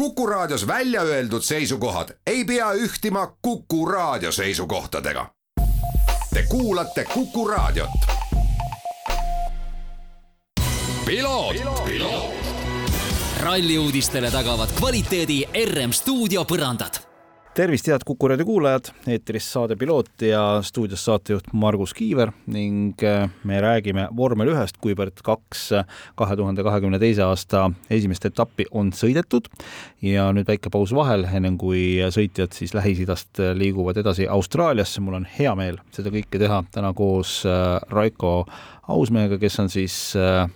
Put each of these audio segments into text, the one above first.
Kuku Raadios välja öeldud seisukohad ei pea ühtima Kuku Raadio seisukohtadega. Te kuulate Kuku Raadiot. ralli uudistele tagavad kvaliteedi RM stuudio põrandad tervist, head Kuku raadio kuulajad, eetris saade Piloot ja stuudios saatejuht Margus Kiiver ning äh, me räägime vormel ühest, kuivõrd kaks kahe tuhande kahekümne teise aasta esimest etappi on sõidetud ja nüüd väike paus vahel, ennem kui sõitjad siis Lähis-Idast liiguvad edasi Austraaliasse. mul on hea meel seda kõike teha täna koos äh, Raiko Ausmehega, kes on siis äh,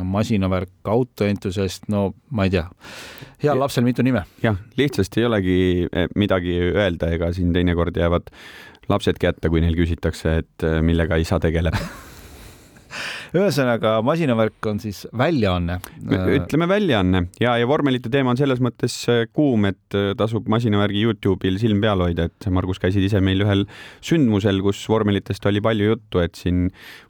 masinavärk, autoentusiast, no ma ei tea, heal lapsel mitu nime. jah, lihtsasti ei olegi eh, midagi öelda, ega siin teinekord jäävad lapsed kätte, kui neil küsitakse, et eh, millega isa tegeleb ühesõnaga, masinavärk on siis väljaanne. ütleme väljaanne ja, ja vormelite teema on selles mõttes äh, kuum, et äh, tasub masinavärgi Youtube'il silm peal hoida, et Margus käisid ise meil ühel sündmusel, kus vormelitest oli palju juttu, et siin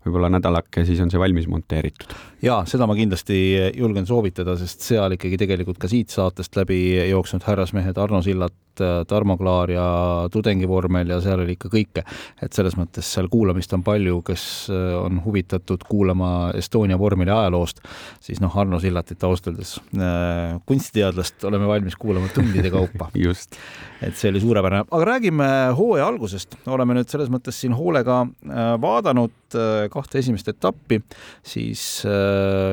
võib-olla nädalake siis on see valmis monteeritud. ja seda ma kindlasti julgen soovitada, sest seal ikkagi tegelikult ka siit saatest läbi jooksnud härrasmehed Arno Sillat, Äh, Tarmo Klaar ja tudengivormel ja seal oli ikka kõike. et selles mõttes seal kuulamist on palju, kes äh, on huvitatud kuulama Estonia vormeli ajaloost, siis noh, Arno Sillatit ausalt öeldes äh, kunstiteadlast oleme valmis kuulama tundide kaupa. Just. et see oli suurepärane, aga räägime hooaja algusest, oleme nüüd selles mõttes siin hoolega vaadanud kahte esimest etappi, siis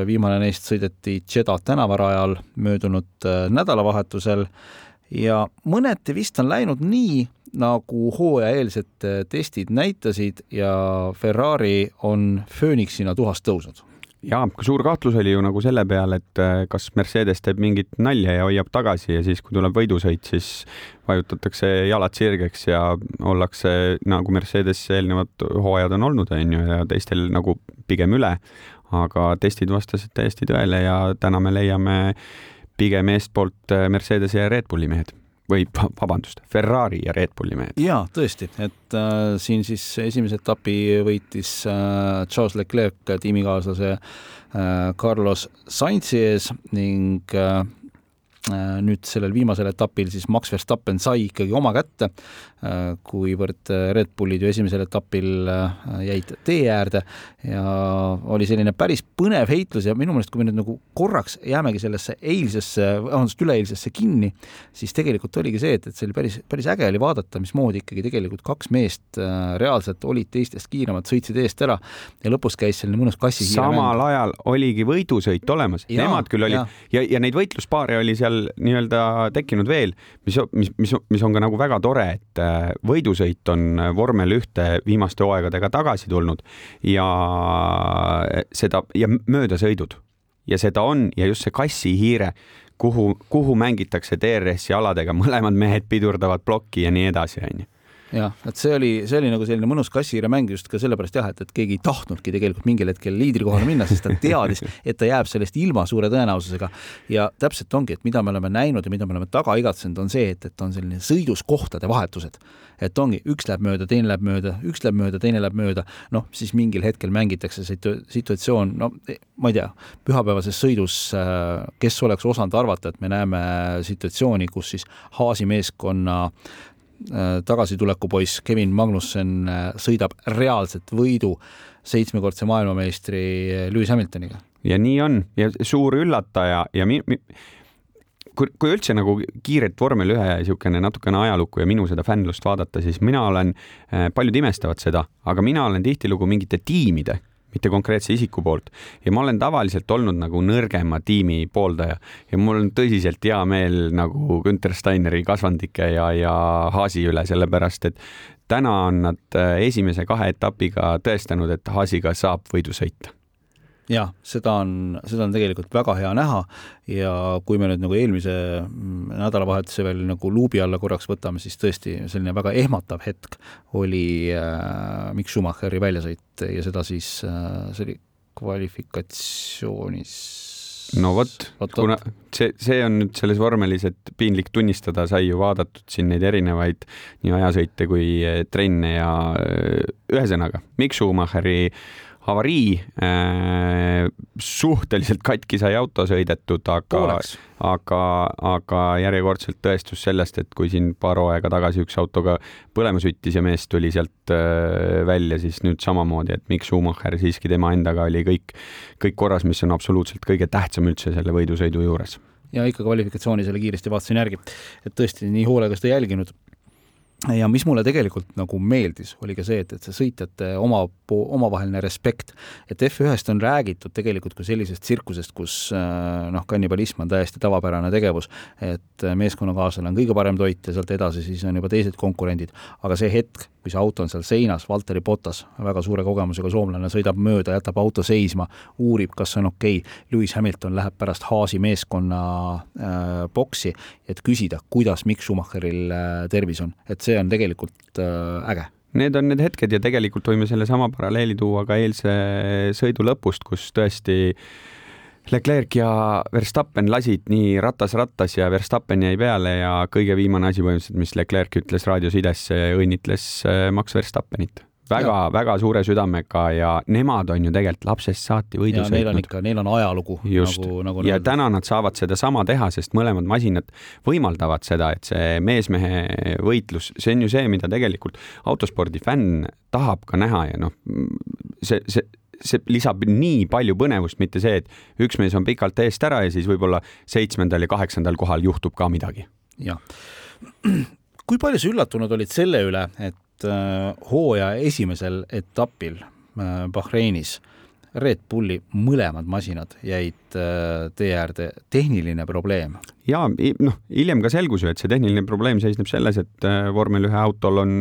viimane neist sõideti Jeddah tänavarajal möödunud nädalavahetusel ja mõneti vist on läinud nii, nagu hooajaeelsed äh, testid näitasid ja Ferrari on fööniksina tuhast tõusnud ja suur kahtlus oli ju nagu selle peale, et äh, kas Mercedes teeb mingit nalja ja hoiab tagasi ja siis, kui tuleb võidusõit, siis vajutatakse jalad sirgeks ja ollakse nagu Mercedes eelnevad hooajad on olnud, on ju, ja teistel nagu pigem üle. aga testid vastasid täiesti tõele ja täna me leiame pigem eestpoolt äh, Mercedese ja Red Bulli mehed või vabandust, Ferrari ja Red Bulli mehed. ja tõesti, et äh, siin siis esimese etapi võitis äh, Charles Leclerc tiimikaaslase äh, Carlos Sainzi ees ning äh nüüd sellel viimasel etapil siis Max Verstappen sai ikkagi oma kätte Äh, kuivõrd äh, Red Bullid ju esimesel etapil äh, jäid tee äärde ja oli selline päris põnev heitlus ja minu meelest, kui me nüüd nagu korraks jäämegi sellesse eilsesse, vabandust, üleeilsesse kinni, siis tegelikult oligi see, et, et see oli päris, päris äge oli vaadata, mismoodi ikkagi tegelikult kaks meest reaalselt olid teistest kiiremad, sõitsid eest ära ja lõpus käis selline mõnus kassi samal ajal oligi võidusõit olemas, nemad küll oli ja, ja, ja neid võitluspaare oli seal nii-öelda tekkinud veel, mis, mis, mis, mis on ka nagu väga tore, et võidusõit on vormel ühte viimaste hooaegadega tagasi tulnud ja seda ja möödasõidud. Ja seda on ja just see kassihiire, kuhu, kuhu mängitakse DRS-i aladega, mõlemad mehed pidurdavad plokki ja nii edasi, onju jah, et see oli, see oli nagu selline mõnus kassihiiremäng just ka sellepärast jah, et, et keegi ei tahtnudki tegelikult mingil hetkel liidrikohale minna, sest ta teadis, et ta jääb sellest ilma suure tõenäosusega. ja täpselt ongi, et mida me oleme näinud ja mida me oleme taga igatsenud, on see, et, et on selline sõidus kohtade vahetused. et ongi, üks läheb mööda, teine läheb mööda, üks läheb mööda, teine läheb mööda, noh, siis mingil hetkel mängitakse situ-, situatsioon, no ma ei tea, pühapäevases sõidus, äh, kes oleks osanud arvata, et me näeme situatsiooni, kus siis Haasi meeskonna äh, Äh, tagasitulekupoiss Kevin Magnussen äh, sõidab reaalset võidu seitsmekordse maailmameistri äh, Lewis Hamiltoniga. ja nii on ja suur üllataja ja mi, mi, kui, kui üldse nagu kiiret vormel ühe niisugune natukene ajalukku ja minu seda fännlust vaadata, siis mina olen, paljud imestavad seda, aga mina olen tihtilugu mingite tiimide mitte konkreetse isiku poolt. ja ma olen tavaliselt olnud nagu nõrgema tiimi pooldaja ja mul on tõsiselt hea meel nagu Günter Steineri kasvandike ja, ja Haasi üle, sellepärast et täna on nad äh, esimese kahe etapiga tõestanud, et Haasiga saab võidu sõita jah, seda on, seda on tegelikult väga hea näha ja kui me nüüd nagu eelmise mm, nädalavahetuse veel nagu luubi alla korraks võtame, siis tõesti selline väga ehmatav hetk oli äh, Mikk Schumacheri väljasõit ja seda siis äh,, see oli kvalifikatsioonis no vot, kuna see, see on nüüd selles vormelis, et piinlik tunnistada, sai ju vaadatud siin neid erinevaid nii ajasõite kui trenne ja äh, ühesõnaga, Mikk Schumacheri avarii äh,, suhteliselt katki sai auto sõidetud, aga, aga, aga järjekordselt tõestus sellest, et kui siin paar hooaega tagasi üks autoga põlema süttis ja mees tuli sealt äh, välja, siis nüüd samamoodi, et Mikk Schumacher siiski tema endaga oli kõik, kõik korras, mis on absoluutselt kõige tähtsam üldse selle võidusõidu juures. Ja ikka kvalifikatsiooni selle kiiresti vaatasin järgi, et tõesti nii hoolega seda jälginud ja mis mulle tegelikult nagu meeldis, oli ka see, et, et see sõitjate oma, omavaheline respekt, et F1-st on räägitud tegelikult kui sellisest tsirkusest, kus äh, noh, kannibalism on täiesti tavapärane tegevus, et meeskonnakaaslane on kõige parem toit ja sealt edasi siis on juba teised konkurendid, aga see hetk, kui see auto on seal seinas, Valteri Potas, väga suure kogemusega soomlane, sõidab mööda, jätab auto seisma, uurib, kas on okei. Okay., Lewis Hamilton läheb pärast Haasi meeskonna äh, boksi, et küsida, kuidas Mikk Schumacheril äh, tervis on, et see on tegelikult äh, äge. Need on need hetked ja tegelikult võime sellesama paralleeli tuua ka eilse sõidu lõpust, kus tõesti Leclerc ja Verstappen lasid nii ratas rattas ja Verstappen jäi peale ja kõige viimane asi põhimõtteliselt, mis Leclerc ütles raadiosidesse, õnnitles äh, Max Verstappenit väga-väga suure südamega ja nemad on ju tegelikult lapsest saati võidu sõitnud. Neil on ikka, neil on ajalugu. just, nagu, nagu ja täna nad saavad sedasama teha, sest mõlemad masinad võimaldavad seda, et see mees-mehe võitlus, see on ju see, mida tegelikult autospordi fänn tahab ka näha ja noh, see, see, see lisab nii palju põnevust, mitte see, et üks mees on pikalt eest ära ja siis võib-olla seitsmendal ja kaheksandal kohal juhtub ka midagi. jah. kui palju sa üllatunud olid selle üle, et äh, hooaja esimesel etapil äh, Bahreinis Red Bulli mõlemad masinad jäid äh, tee äärde, tehniline probleem? ja noh, hiljem ka selgus ju, et see tehniline probleem seisneb selles, et vormel ühe autol on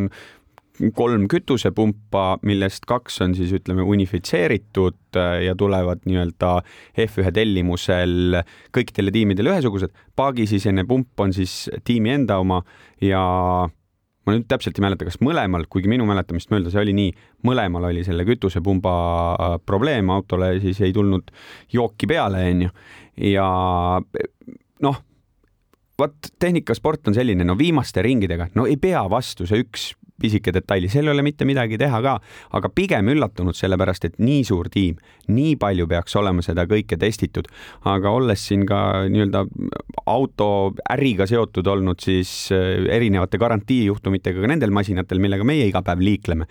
kolm kütusepumpa, millest kaks on siis ütleme unifitseeritud ja tulevad nii-öelda F1 tellimusel kõikidele tiimidele ühesugused. paagisisene pump on siis tiimi enda oma ja ma nüüd täpselt ei mäleta, kas mõlemal, kuigi minu mäletamist mööda see oli nii, mõlemal oli selle kütusepumba äh, probleem, autole siis ei tulnud jooki peale, onju. ja noh, vot tehnikasport on selline, no viimaste ringidega, no ei pea vastu see üks pisike detaili, seal ei ole mitte midagi teha ka, aga pigem üllatunud, sellepärast et nii suur tiim, nii palju peaks olema seda kõike testitud, aga olles siin ka nii-öelda autoäriga seotud olnud, siis äh, erinevate garantiijuhtumitega ka nendel masinatel, millega meie iga päev liikleme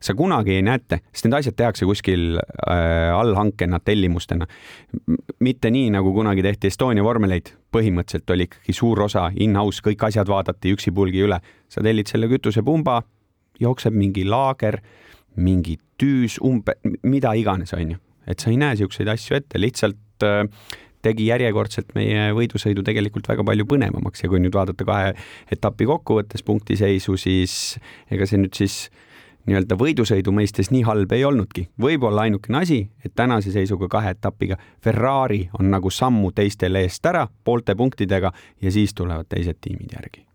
sa kunagi ei näete, sest need asjad tehakse kuskil äh, allhankena, tellimustena. mitte nii, nagu kunagi tehti Estonia vormeleid, põhimõtteliselt oli ikkagi suur osa in-house, kõik asjad vaadati üksipulgi üle. sa tellid selle kütusepumba, jookseb mingi laager, mingi tüüs, umbe, mida iganes, onju. et sa ei näe siukseid asju ette, lihtsalt äh, tegi järjekordselt meie võidusõidu tegelikult väga palju põnevamaks ja kui nüüd vaadata kahe etapi kokkuvõttes punktiseisu, siis ega see nüüd siis nii-öelda võidusõidu mõistes nii halb ei olnudki. võib-olla ainukene asi, et tänase seisuga kahe etapiga Ferrari on nagu sammu teistele eest ära poolte punktidega ja siis tulevad teised tiimid järgi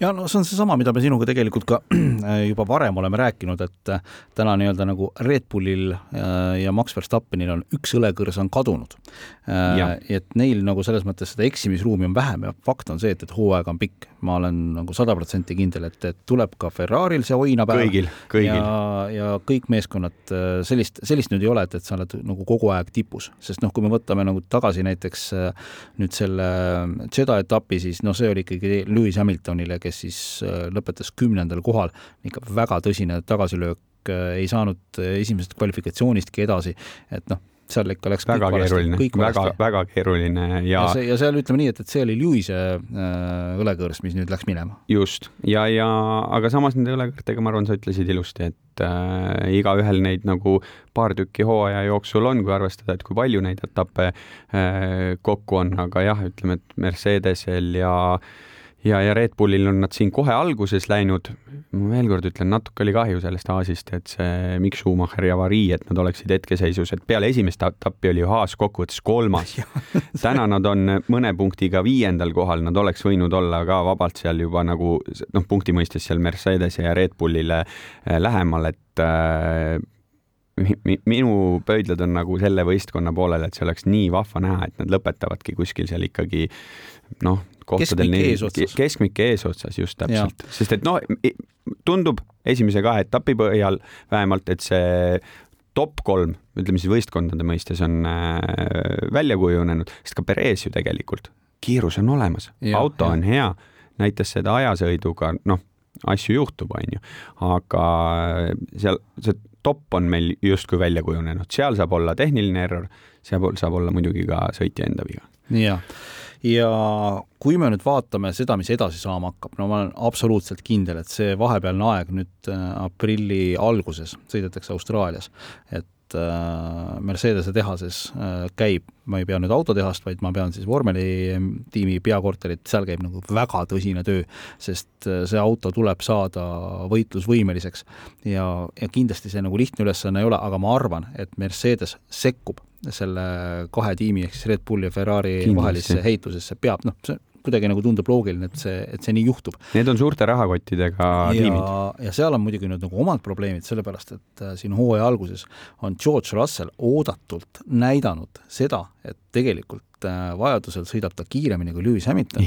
ja no see on seesama, mida me sinuga tegelikult ka juba varem oleme rääkinud, et äh, täna nii-öelda nagu Red Bullil äh, ja Max Verstappenil on üks õlekõrs on kadunud. Äh, et neil nagu selles mõttes seda eksimisruumi on vähem ja fakt on see, et, et hooaeg on pikk. ma olen nagu sada protsenti kindel, et, et tuleb ka Ferrari'l see oinapäev. kõigil, kõigil. ja, ja kõik meeskonnad, sellist, sellist nüüd ei ole, et, et sa oled nagu kogu aeg tipus, sest noh, kui me võtame nagu tagasi näiteks nüüd selle Jeddah etapi, siis noh, see oli ikkagi Lewis Hamiltonile, kes siis äh, lõpetas kümnendal kohal, ikka väga tõsine tagasilöök, äh, ei saanud äh, esimesest kvalifikatsioonistki edasi, et noh, seal ikka läks väga keeruline, väga, väga keeruline ja ja, see, ja seal ütleme nii, et, et see oli Lewis'e äh, õlekõrs, mis nüüd läks minema. just, ja, ja aga samas nende õlekõrtega, ma arvan, sa ütlesid ilusti, et äh, igaühel neid nagu paar tükki hooaja jooksul on, kui arvestada, et kui palju neid etappe äh, kokku on, aga jah, ütleme, et Mercedesel ja äh, ja, ja Red Bullil on nad siin kohe alguses läinud. ma veel kord ütlen, natuke oli kahju sellest Haasist, et see Mikk Schumacheri avarii, et nad oleksid hetkeseisus, et peale esimest etappi oli ju Haas kokkuvõttes kolmas. täna nad on mõne punktiga viiendal kohal, nad oleks võinud olla ka vabalt seal juba nagu noh, punkti mõistes seal Mercedese ja Red Bullile eh, lähemal, et äh, minu pöidlad on nagu selle võistkonna poolel, et see oleks nii vahva näha, et nad lõpetavadki kuskil seal ikkagi noh, kohtadel keskmik, keskmik eesotsas just täpselt, sest et noh, tundub esimese kahe etapi põhjal vähemalt, et see top kolm, ütleme siis võistkondade mõistes on äh, välja kujunenud, sest ka Perez ju tegelikult, kiirus on olemas, auto ja. on hea, näitas seda ajasõiduga, noh, asju juhtub, on ju, aga seal see top on meil justkui välja kujunenud, seal saab olla tehniline error, seal saab olla muidugi ka sõitja enda viga. Jah, ja kui me nüüd vaatame seda, mis edasi saama hakkab, no ma olen absoluutselt kindel, et see vahepealne aeg nüüd äh, aprilli alguses sõidetakse Austraalias, et Äh, Mercedese tehases äh, käib, ma ei pea nüüd autotehast, vaid ma pean siis vormelitiimi peakorterit, seal käib nagu väga tõsine töö, sest see auto tuleb saada võitlusvõimeliseks. ja, ja kindlasti see nagu lihtne ülesanne ei ole, aga ma arvan, et Mercedes sekkub selle kahe tiimi ehk siis Red Bulli ja Ferrari kindlasti. vahelisse heitlusesse, peab, noh, see kuidagi nagu tundub loogiline, et see, et see nii juhtub. Need on suurte rahakottidega ja, tiimid. ja seal on muidugi nüüd nagu omad probleemid, sellepärast et äh, siin hooaja alguses on George Russell oodatult näidanud seda, et tegelikult äh, vajadusel sõidab ta kiiremini kui Lewis Hamilton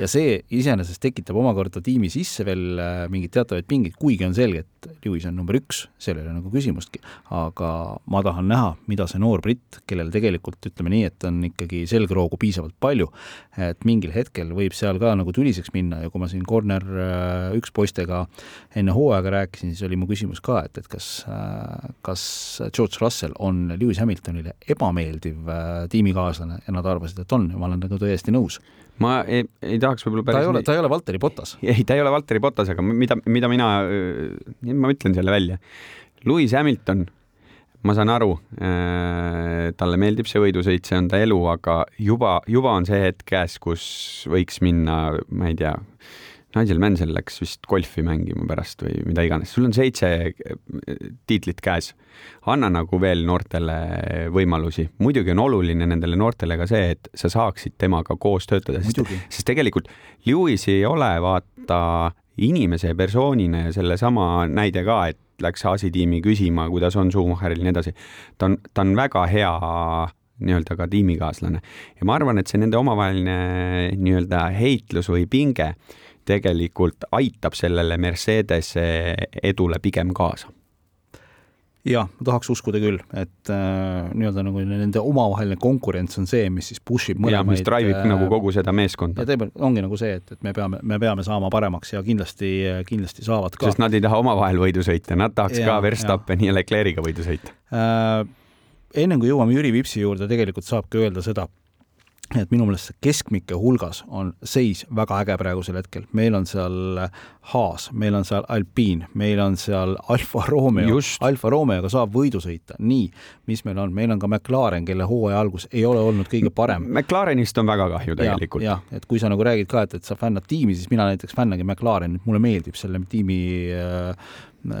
ja see iseenesest tekitab omakorda tiimi sisse veel äh, mingeid teatavaid pingeid, kuigi on selge, et Lewis on number üks, seal ei ole nagu küsimustki, aga ma tahan näha, mida see noor britt, kellel tegelikult ütleme nii, et on ikkagi selgroogu piisavalt palju, et mingil hetkel võib seal ka nagu tuliseks minna. Ja kui ma siin corner äh, üks poistega enne hooaega rääkisin, siis oli mu küsimus ka, et, et kas, äh, kas George Russell on Lewis Hamiltonile ebameeldiv tiimikaaslane? Ja nad arvasid, et on. Ja ma olen nagu täiesti nõus. Ma ei, ei tahaks võib-olla päris ta ei ole, ta ei ole Valteri Potas. ei, ta ei ole Valteri Potas, aga mida, mida mina, ma ütlen selle välja. Lewis Hamilton, ma saan aru äh,, talle meeldib see võidusõit, see on ta elu, aga juba, juba on see hetk käes, kus võiks minna, ma ei tea, Nigel Mansell läks vist golfi mängima pärast või mida iganes, sul on seitse eh, tiitlit käes. anna nagu veel noortele võimalusi, muidugi on oluline nendele noortele ka see, et sa saaksid temaga koos töötada, sest, sest tegelikult Lewis ei ole vaata inimese persoonina ja sellesama näide ka, et läks Aasi tiimi küsima, kuidas on Schumacheril ja nii edasi. ta on, ta on väga hea nii-öelda ka tiimikaaslane ja ma arvan, et see nende omavaheline nii-öelda heitlus või pinge tegelikult aitab sellele Mercedese edule pigem kaasa jah, ma tahaks uskuda küll, et äh, nii-öelda nagu nende omavaheline konkurents on see, mis siis push ib mõlemaid. mis drive ib äh, nagu kogu seda meeskonda. ja tegelikult ongi nagu see, et, et me peame, me peame saama paremaks ja kindlasti, kindlasti saavad ka. sest nad ei taha omavahel võidu sõita, nad tahaks ja, ka Verstappeni ja, Leclerc'iga võidu sõita äh,. enne kui jõuame Jüri Vipsi juurde, tegelikult saabki öelda seda, et minu meelest keskmike hulgas on seis väga äge praegusel hetkel, meil on seal Haas, meil on seal Alpine, meil on seal Alfa Romeo, Alfa Romeoga saab võidu sõita, nii, mis meil on, meil on ka McLaren, kelle hooaja algus ei ole olnud kõige parem. McLarenist on väga kahju tegelikult. ja,. jah, et kui sa nagu räägid ka, et, et sa fännad tiimi, siis mina näiteks fännagi McLarenit, mulle meeldib selle tiimi äh,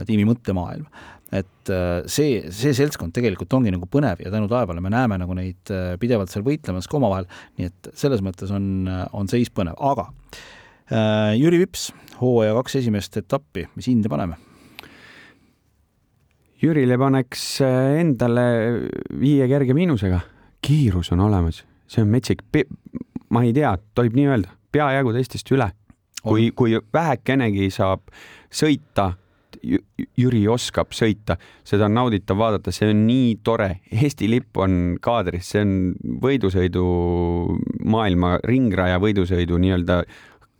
tiimi mõttemaailm et äh, see, see seltskond tegelikult ongi nagu põnev ja tänu taevale me näeme nagu neid äh, pidevalt seal võitlemas ka omavahel, nii et selles mõttes on, äh, on seis põnev, aga äh, Jüri Vips, hooaja kaks esimest etappi, mis hinde paneme? Jürile paneks endale viie kerge miinusega, kiirus on olemas, see on metsik, ma ei tea, tohib nii öelda, peajagu teistest üle. kui, kui vähekenegi saab sõita Jüri oskab sõita, seda on nauditav vaadata, see on nii tore. Eesti lipp on kaadris, see on võidusõidu maailma ringraja võidusõidu nii-öelda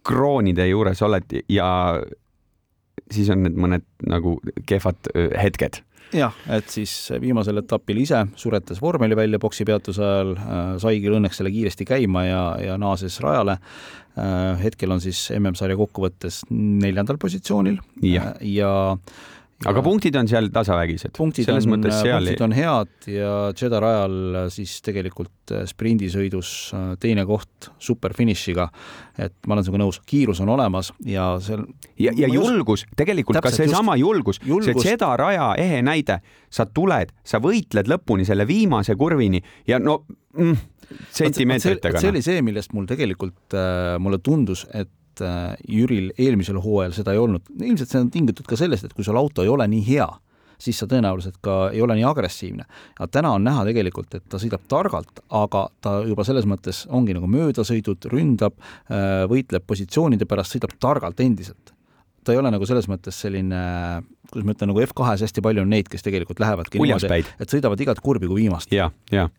kroonide juures oled ja siis on need mõned nagu kehvad hetked jah, et siis viimasel etapil ise suretas vormeli välja boksi peatuse ajal äh,, sai küll õnneks selle kiiresti käima ja, ja naases rajale. Äh,. hetkel on siis MM-sarja kokkuvõttes neljandal positsioonil. Ja, äh, ja aga punktid on seal tasavägised. Selles on, punktid on head ja Jeddah rajal siis tegelikult äh, sprindisõidus äh, teine koht superfinišiga. et ma olen sinuga nõus, kiirus on olemas ja seal. ja, ja julgus, tegelikult ka seesama julgus, julgus., see Jeddah raja ehe näide, sa tuled, sa võitled lõpuni selle viimase kurvini ja no mm, sentimeetritega. see oli see, millest mul tegelikult äh,, mulle tundus, et et äh, Jüril eelmisel hooajal seda ei olnud. ilmselt see on tingitud ka sellest, et kui sul auto ei ole nii hea, siis sa tõenäoliselt ka ei ole nii agressiivne. aga täna on näha tegelikult, et ta sõidab targalt, aga ta juba selles mõttes ongi nagu möödasõidud, ründab, äh, võitleb positsioonide pärast, sõidab targalt endiselt ta ei ole nagu selles mõttes selline kuidas ma ütlen, nagu F2-s hästi palju on neid, kes tegelikult lähevadki niimoodi, et sõidavad igat kurbi kui viimast.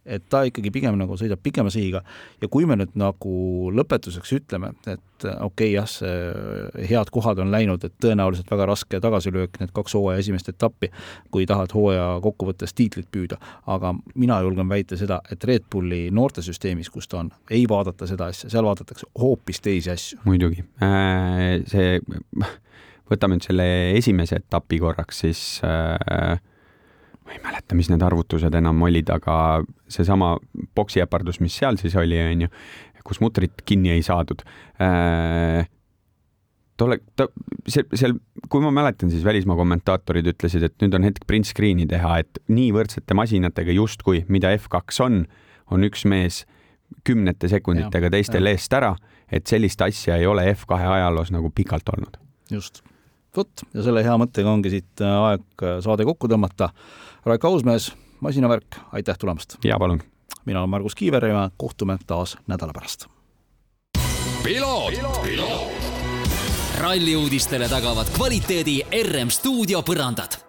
et ta ikkagi pigem nagu sõidab pikema sihiga ja kui me nüüd nagu lõpetuseks ütleme, et okei okay,, jah, see head kohad on läinud, et tõenäoliselt väga raske tagasilöök, need kaks hooaja esimest etappi, kui tahad hooaja kokkuvõttes tiitlit püüda, aga mina julgen väita seda, et Red Bulli noortesüsteemis, kus ta on, ei vaadata seda asja, seal vaadatakse hoopis teisi asju. muidugi, äh, see võtame nüüd selle esimese etapi korraks, siis äh, ma ei mäleta, mis need arvutused enam olid, aga seesama poksiäpardus, mis seal siis oli, on ju, kus mutrit kinni ei saadud äh,. tolle, ta, see, seal, kui ma mäletan, siis välismaa kommentaatorid ütlesid, et nüüd on hetk print screen'i teha, et nii võrdsete masinatega justkui, mida F2 on, on üks mees kümnete sekunditega teistel eest ära, et sellist asja ei ole F2 ajaloos nagu pikalt olnud. just vot, ja selle hea mõttega ongi siit äh, aeg saade kokku tõmmata. Raik Ausmees, masinavärk, aitäh tulemast! jaa, palun! Mina olen Margus Kiiver ja kohtume taas nädala pärast. ralli uudistele tagavad kvaliteedi RM stuudio põrandad